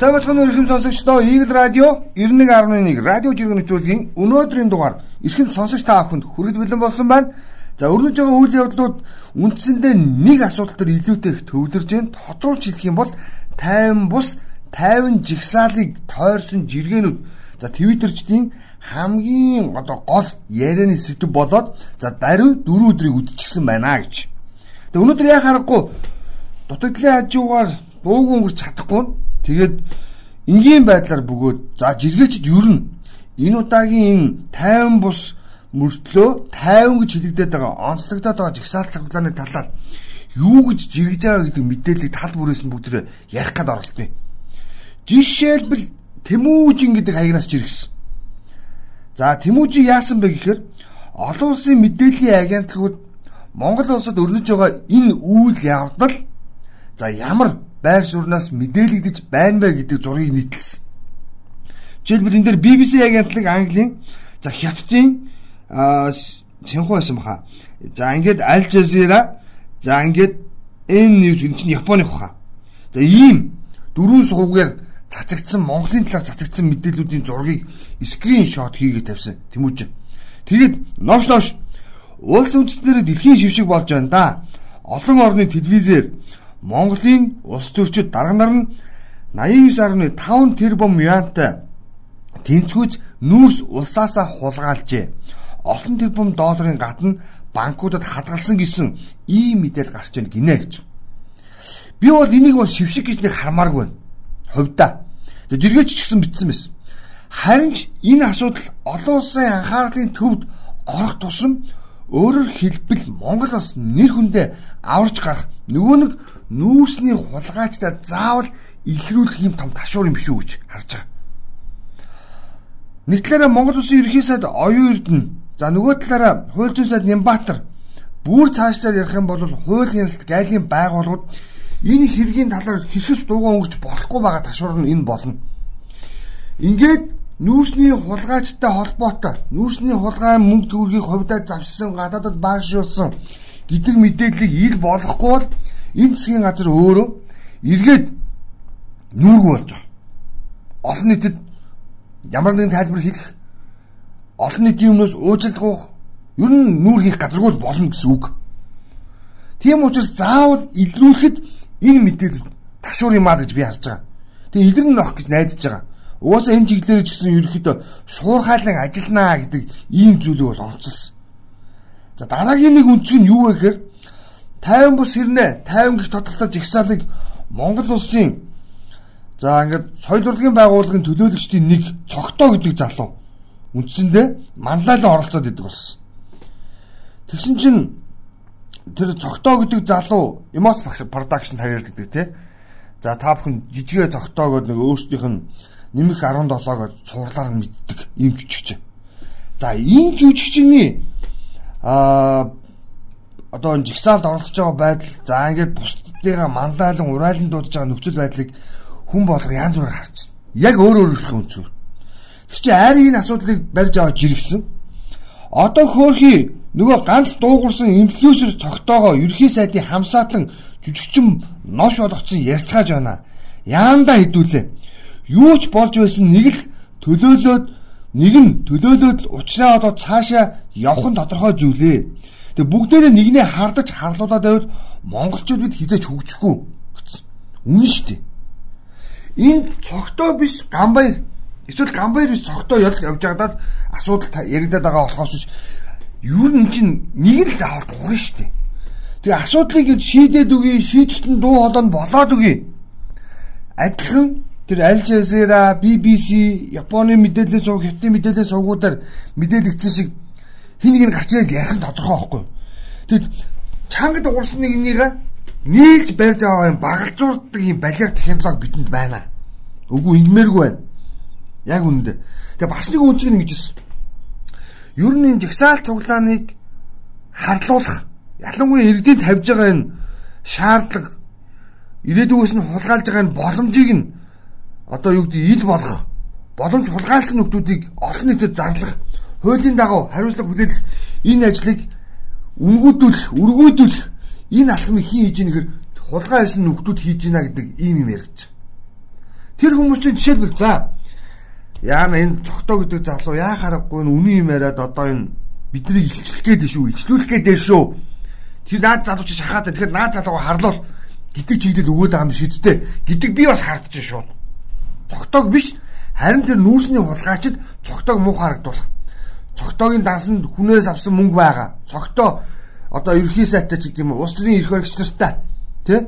Сайн бацхан өрхөм сонсогчдоо Eagle Radio 91.1 радио жиргэн нэвтрүүлгийн өнөөдрийн дугаар эрхэм сонсогч та бүхэнд хүргэж бэлэн болсон байна. За өрнөж байгаа үйл явдлууд үндсэндээ нэг асуудал төр илүүтэй их төвлөрж जैन тодруулж хэлэх юм бол 50 бус 50 жигсаалыг тойрсон жиргэнүүд за твиттерчдийн хамгийн одоо гол ярианы сэдв болоод за даруй 4 өдрийг үдчихсэн байна гэж. Тэгээ өнөөдөр яа харахгүй дутагдлын хажуугаар дуугүй өнгөрч чадахгүй Тэгээд энгийн байдлаар бөгөөд за жиргээчд ер нь энэ удаагийн 50 бус мөртлөө 50 гэж хэлэгдээд байгаа онцлогдоод байгаа жигсаал цахилгааны талаар юу гэж жиргэж байгаа гэдэг мэдээллийг тал бүрээс нь бүгд ярих гээд оролтъё. Жишээлбэл Тэмүүжин гэдэг хаягнаас жиргсэн. За Тэмүүжин яасан бэ гэхээр олон улсын мэдээллийн агентлагууд Монгол улсад өрнөж байгаа энэ үйл явдал за ямар байр сууриас мэдээлэгдэж байна вэ гэдэг зургийг нийтлсэн. Жишээлбэл энэ дээр BBC агентлаг Английн за Хятадын сэнхүү байсан баха. За ингээд Al Jazeera за ингээд N News энэ чинь Японы баха. За ийм дөрвөн сувгаар цацагдсан Монголын талаар цацагдсан мэдээллүүдийн зургийг скриншот хийгээд тавьсан Тэмүүжин. Тэгээд нош нош улс үндэстнэрээ дэлхийн шившиг болж байна да. Олон орны телевизээр Монголын улс төрчид дарганаар нь 89.5 тэрбум юантай тэнцвүүц нүүрс улсаасаа хулгайлжээ. Олон тэрбум долларын гадна банкудад хадгалсан гэсэн ийм мэдээлэл гарч ийн гинэ гэж. Би бол энийг бол шившиг гэж нэг хармааргүй байна. Хувьдаа. Тэгээ жиргээч ч гэсэн битсэн байсан. Харин ч энэ асуудал олон улсын анхаарлын төвд орох тусам өөрөөр хэлбэл Монгол бас нэр хүндээ аварч гарах нөгөө нэг нүүрсний хулгайчдаа заавал илрүүлэх юм том ташуур юм шүү гэж харж байгаа. Нэг талаараа Монгол Улсын ерхий сайд оюун эрдэнэ за нөгөө талаараа хууль зүйн сайд Нямбатар бүр цаашлаад ярих юм бол хууль хяналт гайлын байгууллагууд энэ хэргийн талаар хэрхэс дуугаа өнгөрч болохгүй байгаа ташуур нь энэ болно. Ингээд нүүрсний хулгайчтай холбоотой нүүрсний хулгай мөнгө төгрөгийг хувьдаа завшсан гадаадад баашруулсан гэдэг мэдээллийг ил болохгүй бол энэ засгийн газар өөрөө эргээд нүүргүү болж байгаа. Олон нийтэд ямар нэгэн тайлбар хэлэх олон нийтийн өмнөөс уужилдгуух ер нь нүүр хийх газаргүй болно гэсэн үг. Тийм учраас заавал илрүүлэхэд энэ мэдээлэл ташуур юм аа гэж би харж байгаа. Тэгээ илэрнэ нөх гэж найдаж байгаа. Угаасаа энэ чиглэлээр ч гэсэн ерөөхдөө шуурхайлан ажилланаа гэдэг ийм зүйлийг бол онцлсан. За дараагийн нэг үнцг нь юу вэ гэхээр 50 бус хэрнээ 50 гих тодорхой жигсаалыг Монгол улсын за ингээд соёл урлагийн байгууллагын төлөөлөгчдийн нэг цогтоо гэдэг залуу үндсэндээ манлайлан оролцоод идэг болсон. Тэгсэн чинь тэр цогтоо гэдэг залуу эмоц продакшн тариалдаг тий. За та бүхэн жижигэ цогтоогоод нэг өөрсдийнх нь нэмэх 17-г цуурлаар мэддэг ийм жүжигч. За энэ жүжигчний аа одоо энэ жигсаалд оролцож байгаа байдал за ингээд бусдыгаа мандайлан урайлан дуудаж байгаа нөхцөл байдлыг хүн болгоо янз бүрээр харж байна. Яг өөр өөрөөх үнцөр. Тэг чи арийн энэ асуудлыг барьж аваад жиргсэн. Одоо хөөхий нөгөө ганц дуугарсан инфлюенсер цогтоогоо ерхий сайдын хамсаатан жүжигчин нош болгоцсон ярьцгааж байна. Яанда хідүүлээ. Юу ч болж байсан нэг л төлөөлөөд нэг нь төлөөлөөд уучраа одоо цаашаа явах нь тодорхой зүйлээ. Тэг бүгдээрээ нэгнээ хардаж харлуулад байвал монголчууд бид хизээч хөгжихгүй гэсэн. Үнэн шүү дээ. Энэ цогтоо биш гамбайр эсвэл гамбайр биш цогтоо явж байгаад асуудал яригадаад байгаа болохоос юу н чинь нэг л заавал тухрна шүү дээ. Тэгээ асуудлыг шийдээд үгүй, шийдэхэд нь дуу хоолой нь болоод үгүй. Адилхан тэр Al Jazeera, BBC, Японы мэдээллийн сувг, Хятадын мэдээллийн сувгуудаар мэдээлэгдсэн шиг хин нэг нь гарч ирээд ярих нь тодорхой байхгүй. Тэгэд чангад уурсан нэг нэрээ нийлж барьж аваа юм багалзуурдаг юм балиар технологи бидэнд байна. Үгүй ингэмээргүй байна. Яг үнэндээ. Тэгээ бас нэг үнцэг нь ингэжсэн. Ер нь энэ жагсаал цуглааныг харлуулах ялангуяа иргэдийн тавьж байгаа энэ шаардлага ирээдүйгээс нь хулгайлж байгаа энэ боломжийг нь одоо юу гэдэг ил болох боломж хулгайлсан нөхдүүдийг олон нийтэд зарлах хуулийн дагуу хариуцлага хүлээх энэ ажлыг үнгүүдүүлэх, үргүйдүүлэх энэ алхмыг хин хийж ийнэхэр хулгай хийсэн нөхдүүд хийж ийна гэдэг ийм юм яригч. Тэр хүмүүс чинь жишээлбэл за яана энэ цогтоо гэдэг залуу яа харахгүй үнэн юм яриад одоо энэ биднийг илчлэх гээд шүү, илчлүүлэх гээд шүү. Тэр наад залуу чи шахаад. Тэгэхээр наад залууга харлуул гэдэг чиглэл өгөөд байгаа юм шийдтэй гэдэг би бас харагдаж шууд. Цогтоог биш харин тэр нүүрсний хулгайчид цогтоог муу харагдуулах. Цогтоогийн дансанд хүнээс авсан мөнгө байгаа. Цогтоо одоо ерхий сайтай ч гэдэг юм уу, улс төрийн эрх баригч нартай тий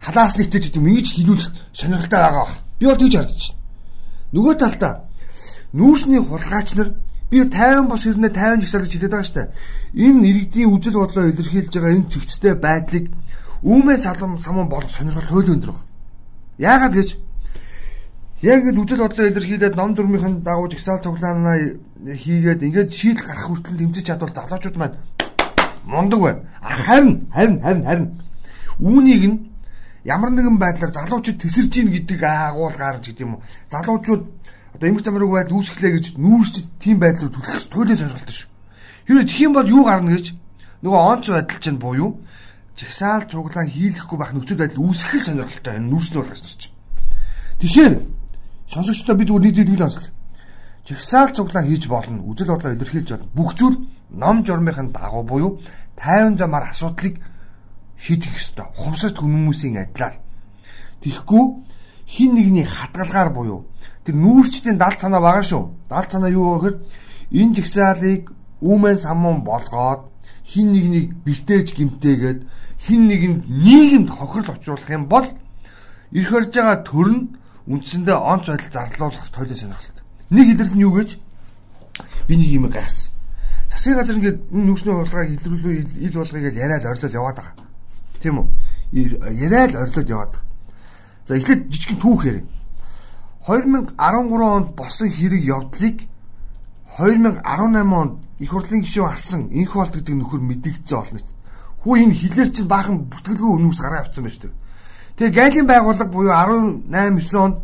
халаас нэгтэй ч гэдэг юм ингэж хилүүлэх сонирхолтой байгаа бах. Би бол тэгж харж байна. Нөгөө талдаа нүүрсний хулгайч нар би 50 бас хэрнээ 50 жигсаалж хэлээд байгаа штэ. Энэ иргэдийн үжил бодлоо илэрхийлж байгаа энэ цэгцтэй байдлыг үүмээ салам самун болох сонирхол хууль өндөр баг. Яагаад гэж яг ингэ үжил бодлоо илэрхийлээд ном дүрмийнхэн дагуу жигсаал цуглаанаа хийгээд ингээд шийдэл гарах хүртэл тэмцэж чадвал залуучууд маань мундаг байна. Харин харин харин харин үүнийг нь ямар нэгэн байдлаар залуучууд тесэрж ийн гэдэг агуул гарч гэдэг юм уу. Залуучууд одоо эмх замраг байдал үүсгэлээ гэж нүүрч тийм байдлаар түлхэх туйлын сонирхолтой шүү. Хэрвээ тхиим бол юу гарна гэж нөгөө онц байдал чинь буюу жагсаал цуглаан хийлэхгүй байх нөхцөл байдал үүсгэх сонирхолтой энэ нүүрсний болгож чинь. Тэгэхээр сонсогчдоо би зүгээр нэг зүйл онцлоо. Жагсаал цуглаан хийж болно, үжил бодлоо илэрхийлж болно. Бүх зүйл ном журмынхын дагуу буюу тайван замаар асуудлыг шийдэх ёстой. Хувьсат хүмүүсийн адилаар. Тэгэхгүй хин нэгний хадгалгаар буюу тэр нүүрчдийн далд санаа байгаа шүү. Далд санаа юу вэ гэхээр энэ жигсаалыг үүмэн самун болгоод хин нэгнийг бэртээж гимтээгээд хин нэгэнд нийгэмд хохирол очруулах юм бол ирэх барьж байгаа төр нь үндсэндээ онц байдал зарлуулах тойлын сонирхолтой. Нэг илэрл нь юу гэж би нэг юм гайхсан. Засгийн газар ингээд энэ нүүрсний хулгайг илрүүлүү ил болгоё гэж яриад орилол яваад байгаа. Тийм үү? Яриад орилол яваад байгаа. За эхлээд жижигхэн түүх ярив. 2013 онд болсон хэрэг явдлыг 2018 онд их хурлын гишүүн асан инх болт гэдэг нөхөр мэдэгдсэн болно. Хүү энэ хилээр чинь баахан бүртгэлгүй өнөөс гараа авцсан байж тээ. Тэгээ гайлын байгууллага буюу 18 9 онд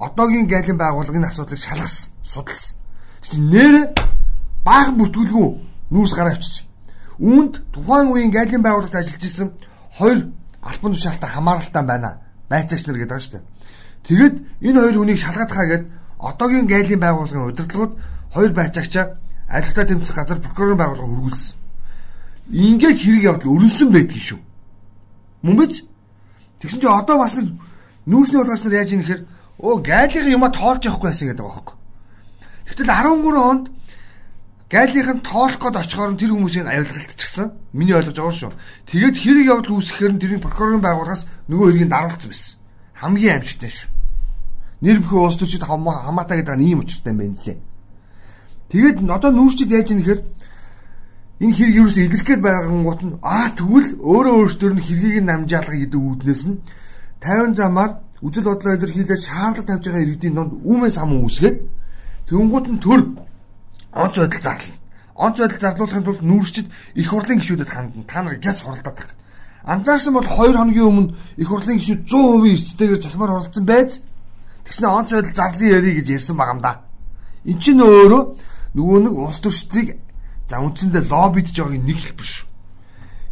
одоогийн гайлын байгууллагын асуудлыг шалгасан, судалсан. Тэгвэл нэрэ баахан бүртгүүлгүй нүүрс гараа авчиж. Үүнд тухайн үеийн гайлын байгууллагт ажиллаж исэн хоёр албан тушаалтай хамааралтай байна. Байцаагч нар гэдэг дээ. Тэгэд энэ хоёр хүнийг шалгадахаа гээд одоогийн гайлын байгууллагын удирдлагууд хоёр байцаагчаа алихтаа тэмцэх газар прокурорын байгууллага өргүүлсэн. Ингээд хэрэг явдал өрнсөн байдгийг шүү. Мөн биз? Тэгсэн чинь одоо бас нүүрсний удирдлагч нар яаж ийм гэхээр оо гайлын юма тоолж явахгүй байсан гэдэг байгаа хөөхгүй. Тэгтэл 13 онд Гайлийнх нь тоолох гээд очихоор тэр хүмүүсийн аюулгалтчихсан. Миний ойлгож байгаа шүү. Тэгээд хэрэг явдал үүсгэхээр нь тэрний прокурорын байгууллагаас нөгөө хэргийг даруулсан байсан. Хамгийн аимшигтай шүү. Нэр бүхэн улс төрчид хамаатай гэдэг нь ийм учиртай юм байна лээ. Тэгээд одоо нүүрчид яаж ийм гэхээр энэ хэрэг юу ч илэрх гээд байгангууд нь аа тэгвэл өөрөө өөрсдөр нь хэргийг нь намжаалга гэдэг үүднээс нь 50 замаар үжил бодлоо илэрхийлээд шаардлага тавьж байгаа иргэдийн донд үүмээс ам үүсгээд тэгэнгუут нь төр онц байдал зарлана. Онц байдал зарлуулахын тулд нүүрчид их хурлын гишүүдэд хандна. Та нар гяз хуралдаад байгаа. Анзаарсан бол 2 хоногийн өмнө их хурлын гишүүд 100% эрсдэлтэйгээр захимаар оролцсон байц. Тэгснэ онц байдал зарлын ярий гэж ярьсан байгаа юм да. Эн чинь өөрөө нөгөө нэг улс төрчдийг за үндсэндээ лоббидж байгааг нэг хэлбэр шүү.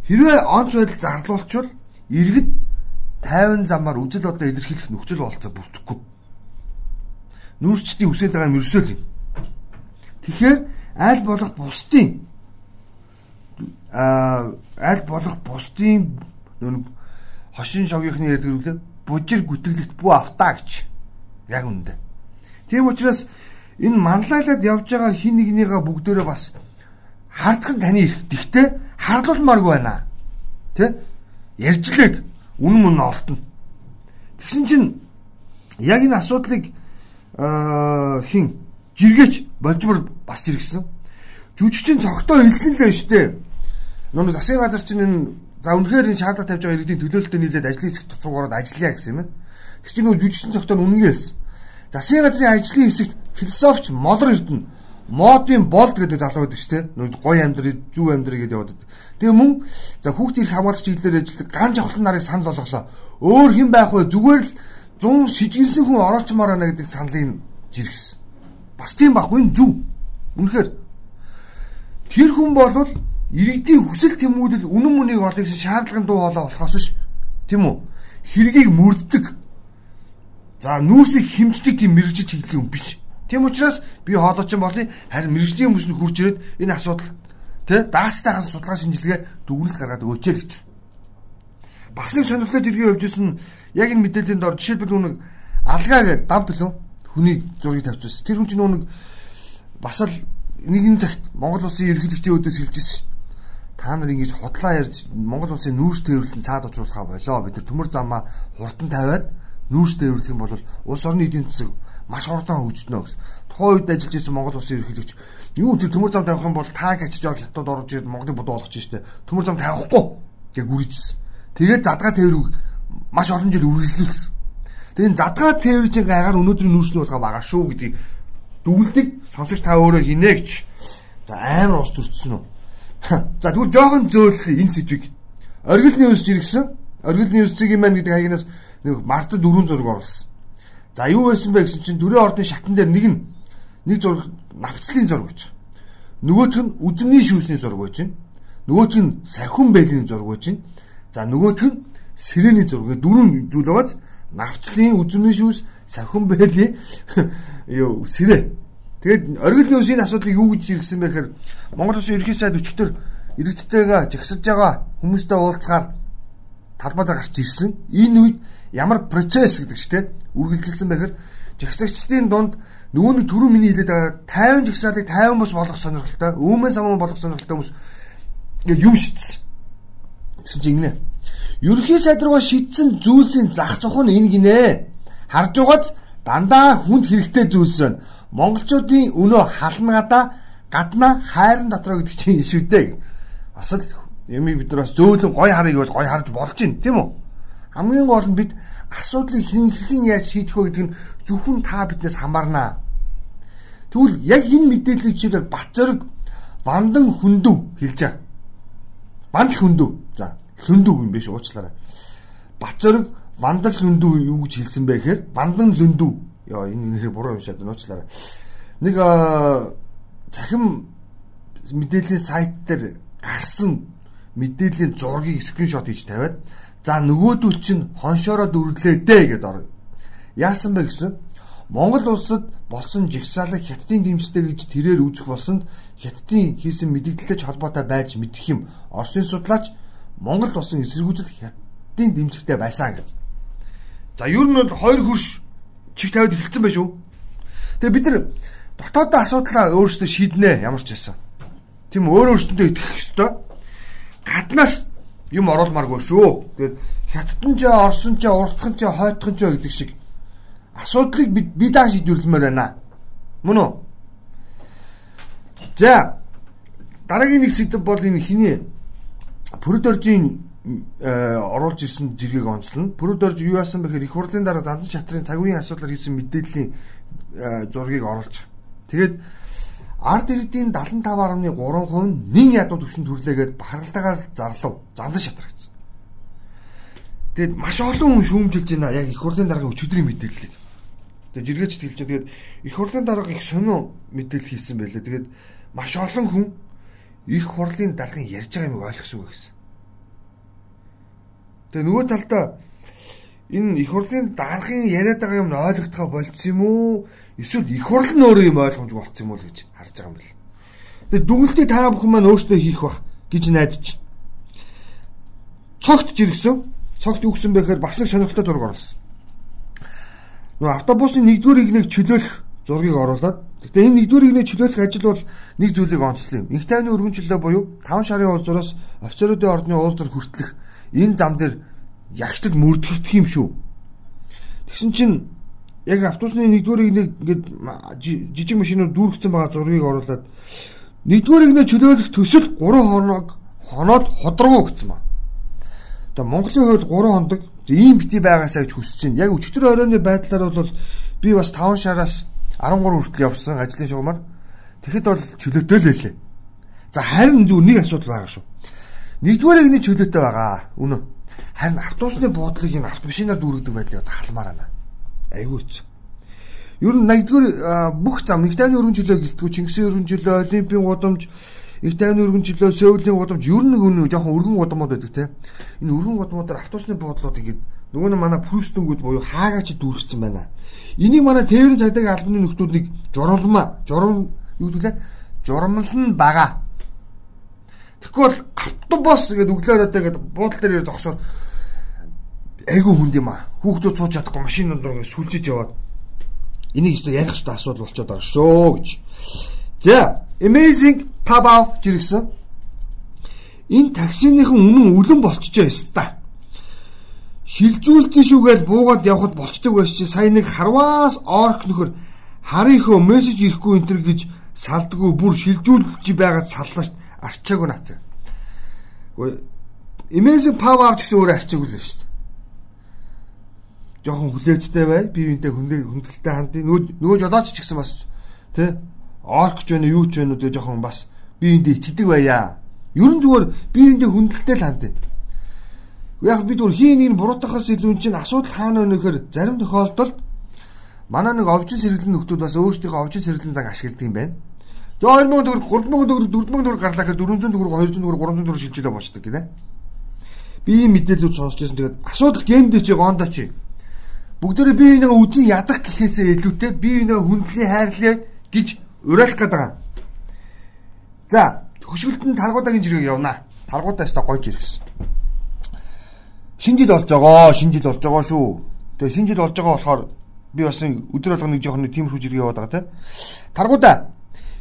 Хэрвээ онц байдал зарлуулчвал иргэд 50 замаар үжил бодлоо илэрхийлэх нөхцөл бололцоо бүрдэхгүй. Нүүрчдийн үсээд байгаа юм ерөөсөө л юм. Тэгэхээр аль болох бусдын а аль болох бусдын нүг хошин шогийнхны ярьдаг үлээ бужир гүтгэлэгт бүү автаа гэж яг үндэ. Тийм учраас энэ манлайлаад явж байгаа хин нэгнийгээ бүгдөө бас хардах нь таны эрх. Гэхдээ хардуулмааргүй байна. Тэ? Ярьжлэг үнэн мөн олтно. Тэгсэн чинь яг энэ асуудлыг хин жиргээч болжмор бас жиргсэн. Жүжигчин цогтоо хэлсэн л шүү дээ. Нүг засгийн газар чинь энэ за үнэхээр энэ шаардлага тавьж байгаа иргэдийн төлөөлөлтөд нийлээд ажлын хэсэгт туцуугаар ажиллая гэсэн юм байна. Тэг чи нүг жүжигчин цогтоо үнэнгээ хэлсэн. Засгийн газрын ажлын хэсэгт философч молор эрдэнэ модын болд гэдэг залуу байдаг шүү дээ. Гой амьдрий, зүв амьдрий гэдээ яваад. Тэгээ мөн за хүүхд ирэх хамгаалагч чиглэлээр ажилладаг ган жавхлан нарыг санал болгослоо. Өөр хэн байх вэ? Зүгээр л 100 шижгэлсэн хүн ороочмоор байна гэдэг саналыг жиргсэн. Бас тийм байхгүй зүв. Үнэхээр тэр хүн болвол иргэдийн хүсэл тэмүүлэл үнэн мөнийг олох гэсэн шаардлагын дуу хоолой болохоос ш. Тийм үү? Хэргийг мөрддөг. За нүүрсийг хэмждэг тийм мэрэгжил чиглэлийн хүн биш. Тийм учраас би хоолойчин болъё харин мэрэгжлийн хүмүүс нь хурж ирээд энэ асуудал тэ даастайхан судалгаа шинжилгээ дүгнэлт гаргаад өчөөл гэж. Бас нэг сонирхолтой зэргийн явж исэн яг энэ мэдээллийн дор жишээлбэл нүг алгаа гэдэг дам билүү хүний зургийг тавьчихсан. Тэр хүн чинь нүг бас л нэгэн цагт Монгол улсын ерөнхийлөгчийн өдөөс хэлж ирсэн шүү та нар ингэж худлаа ярьж Монгол улсын нүүрс төрөлтөнд цаад очруулахаа болоо бид нар төмөр замаа хурдан тавиад нүүрс төрөлдөх юм бол улс орны эдийн засаг маш хурдан хөгждөнө гэсэн. Тухайн үед ажиллаж исэн Монгол улсын ерөнхийлөгч юу тэр төмөр зам тавих юм бол танк ачиж авах хятад орж ирээд Монголыг бодоо болгож штэ. Төмөр зам тавихгүй гэж гүрийжсэн. Тэгээд задгаа тээврийг маш олон жил үргэлжлүүлсэн. Тэгээд задгаа тээврийн гайгаар өнөөдрийн нүүрсний болохоо байгаа шүү гэдгийг дүгэлдэг сонсогч та өөрөө хийнэ гэж. За амар ус төрчихсөн үү? За тэгвэл жоохон зөөлөх энэ сэдвийг оргил ньюс жиргсэн. Оргил ньюс-ийн маань гэдэг хаягнаас нэг марцад дөрвөн зураг оруулсан. За юу байсан бэ гэсэн чинь төрийн ордны шатан дээр нэг нь нэг зураг навцлын зураг гэж. Нөгөөх нь үзмний шүүсний зураг байна. Нөгөөх нь сахиун бэлгийн зураг байна. За нөгөөх нь сэрэний зураг. Дөрвөн зүйл байгаад навцлын үзмний шүүс, сахиун бэлгийн юу сэрэ Тэгээд оргил нөөс энэ асуудлыг юу гэж иргсэн бэ гэхээр Монгол Улсын ерхий сайд өчтөр иргэдтэйгээ жагсаж байгаа хүмүүстэй уулзгаар талбайд гарч ирсэн. Энэ үед ямар процесс гэдэг чинь үргэлжилсэн бэхээр жагсагчдын дунд нөгөө нэг түрүү миний хэлээд байгаа 50 жагсаалыг 50 бос болгох сонирхолтой, өөмөө самуу болгох сонирхолтой хүмүүс юу шийдсэн. Тэгсэн чинь ингэнэ. Ерхий сайд руу шийдсэн зүйлсийн зах зохион нь энэ гинэ. Харж байгааз дандаа хүнд хэрэгтэй зүйлс байна монголчуудын өнөө халнагада гадна хайрын дотроо гэдэг чинь шүү дээ. Бас л ямиг бид нар бас зөөлөн гой харыг бол гой харж болж байна тийм үү? Хамгийн гол нь бид асуудлыг хэн хэрхэн яаж шийдэх вэ гэдэг нь зөвхөн та биднээс хамаарнаа. Тэгвэл яг энэ мэдээллийг жишээлбэл Батзорг Вандан хөндөв хэлж байгаа. Вандал хөндөв. За, хөндөв юм биш уучлаарай. Батзорг Вандал хөндөв юу гэж хэлсэн бэ гэхээр Вандан хөндөв Яа энэ нэрийг буруу уншаад нууцлаарай. Нэг цахим мэдээллийн сайт дээр гарсан мэдээллийн зургийг скриншот хийж тавиад за нөгөөдөл чинь хоншоороо дүрлээ дээ гэдээ ор. Яасан бэ гэсэн Монгол улсад болсон жигсаалыг хятадын дэмжтэй гэж тэрээр үзэх болсонд хятадын хийсэн мэдээлэлтэй холбоотой байж мэдэх юм. Оросын судлаач Монгол болсон эсэргүүцэл хятадын дэмжлэгтэй байсан гэж. За ер нь бол хоёр хөрш чих тавиад эхэлсэн байх шүү. Тэгээ бид нар дотоодын асуудлаа өөрсдөө шийднэ ямар ч байсан. Тийм өөр өөрсөндөө итгэх ёстой. Гаднаас юм оруулмааргүй шүү. Тэгээд хятадн ч орсон ч уртхан ч хойтхон ч гэдэг шиг асуудлыг бид би даа шийдвэрлэмээр байна. Мөн үү? За дараагийн нэг сэдв бол энэ хиний Пүрдөржийн Э, оруулж ирсэн жиргэг онцлно. Пүрүүд орж юу яасан бэхээр их хурлын дараа зандан шатрын цаг үеийн асуудлаар хийсэн мэдээллийн э, зургийг оруулж. Тэгээд ард иргэдийн 75.3% нь нин ядуу төвшөнд хүрлээгээд бахархалтайгаар зарлав. Зандан шатрагц. Тэгээд маш олон хүн шүүмжилж байна яг их хурлын дараагийн өчигдрийн мэдээллийг. Тэгээд жиргээч байгаа. Тэгээд их хурлын дараагийн их сонио мэдээлэл хийсэн байлээ. Тэгээд маш олон хүн их хурлын дараагийн ярьж байгаа юм ойлгосон үг гэсэн. Тэгээ нөгөө талдаа энэ их хурлын даргын яриад байгаа юм ойлгохтойгоо болцсон юм уу? Эсвэл их хурл нь өөрөө юм ойлгомжгүй болцсон юм уу гэж харж байгаа юм бэл. Тэгээ дүгнэлтийг та бүхэн маань өөрсдөө хийх бах гэж найдаж байна. Цогт жиргсэн. Цогт бэ гэхээр бас нэг сонирхолтой зураг оруулсан. Нөгөө автобусны нэгдүгээр игнийг чөлөөлөх зургийг оруулад Гэхдээ энэ нэгдүгээр игнийг чөлөөлөх ажил бол нэг зүйлийг онцлоо юм. Их тайвны өргөн чөлөө буюу 5 шарын уулзраас офицеруудын ордны уулзар хүртэлх энэ зам дээр ягштад мөрдөгдөх юм шүү. Тэгсэн чинь яг автобусны нэгдүгээр нэг ингээд жижиг машинууд дүүргэсэн байгаа зургийг оруулад нэгдүгээр игнэ чөлөөлөх төсөл 3 хоног хоноод ходрогоо гэсэн ба. Одоо Монголын хувьд 3 хоног ийм бити байгаасаа гэж хүсэж байна. Яг өчтөр оройны байдлаар бол би бас 5 шараас 13 хүртэл явсан ажлын шугамар. Тэгэхэд бол чөлөөтэй л байлээ. За харин зөв нэг асуудал байгаа шүү. Нэгдүгээр игний чөлөөтэй байгаа. Үнэ. Харин автобусны буудлыг энэ автомашинаар дүүргэдэг байдлыг одоо халмаар байна. Айгүй ч. Ер нь 80-р бүх зам их тайвны өргөн чөлөө гэлтгүү Чингисийн өргөн чөлөө, Олимпийн гудамж, их тайвны өргөн чөлөө, Сеулийн гудамж ер нь нэг жоохон өргөн гудамууд байдаг те. Энэ өргөн гудамуудаар автобусны буудлуудыг Нөгөө нь манай Прүстэнгүүд буюу хаагаач дүүрчихсэн байна. Энийг манай тээврийн цагдаагийн албаны нөхдүүд нэг журамлмаа, журам юу гэвэл журамлан бага. Бол автобус гэдэг өглөөрөө тэгээд буудлын дээр зогсоод айгүй хүнд юм аа. Хүүхдүүд сууж чадахгүй машин дондор ингэ сүлжиж яваад энийг ч ярих хэрэгтэй асуудал болчиход байгаа шүү гэж. За, amazing pop-up жиргсэн. Энэ таксиныхан үнэн үлэн болчихжээ өста. Шилжүүлсэн шүүгээл буугаад явхад болчдөг байс чи сая нэг харваас орк нөхөр харийнхөө мессеж ирэхгүй энэ гэж салдгүй бүр шилжүүлж байгаад саллаач арчаагүй наацаа. Имэзэн пав авч гэсэн өөр арчаагүй л шүү дээ. Жохон хүлээжтэй бай, бие биентэй хүндэлтэй хандын нөгөө жолооч ч гэсэн бас тий орк ч байна юу ч байна үү жохон бас бие биендээ итгэдэг байя. Ер нь зүгээр бие биендээ хүндэлтэй л хандын. Яг бид түр хийн энэ буруутахаас илүү чинь асуудал хаана байна гэхээр зарим тохиолдолд манай нэг овжин сэргэлэн нөхдүүд бас өөрсдийнхөө овжин сэргэлэн зан ашигладаг юм байна. За 2000 төгрөг 3000 төгрөг 4000 төгрөг гарлаа гэхээр 400 төгрөг 200 төгрөг 300 төгрөг шилжүүлээ болчдөг гинэ. Би ийм мэдээлүүд сонсч байсан. Тэгээд асуудал гендэ чи гондо чи. Бүгдээрээ би нэг үзэн ядах гэхээсээ илүүтэй би нэг хүндлээ хайрлаа гэж уриалах гээд байгаа. За хөшгөлтөнд таргуудагийн жиргэг явна. Таргуудаа өстой гойж ирсэн шинэ жил болж байгаа, шинэ жил болж байгаа шүү. Тэгээ шинэ жил болж байгаа болохоор би бас өдөр болгоно нэг жоохон тиймэрхүү зэрэг яваад байгаа те. Таргуудаа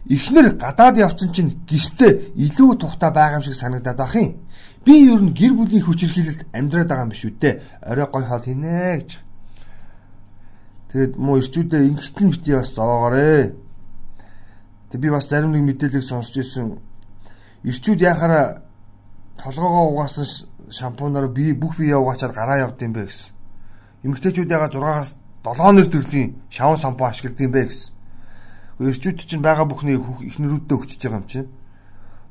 эхнэр гадаад явцсан чинь гэртээ илүү тухтай байгаа юм шиг санагдаад ах юм. Би ер нь гэр бүлийн хүчирхийлэлд амьдраад байгаа юм биш үү те. Орой гой хоол хийнэ гэж. Тэгэд муу ирчүүдээ ингэтэн бити бас зоогоорой. Тэг би бас зарим нэг мэдээлэл сонсч ирсэн. Ирчүүд яхаараа толгоогоо угаасан шампунаар би бүх бие угаачаад гараа явд юм бэ гэсэн. Эмэгтэйчүүд яга 6-аас 7 нэр төрлийн шаван шампун ашигладаг юм бэ гэсэн. Эрчүүд чинь байгаа бүхний ихнэрүүдэд өгчөж байгаа юм чинь.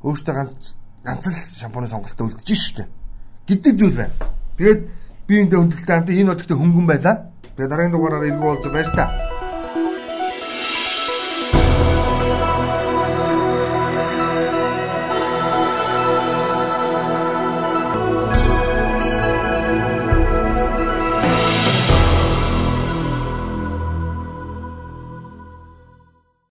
Өөртөө ганц ганц л шампуны сонголтоо үлдэж штэ. Гэдэг зүйл байна. Тэгээд би эндээ хөндлөлтөө хамт энэ өдөртөө хөнгөн байлаа. Тэгээд дараагийн дугаараар иргүү болж баяр та.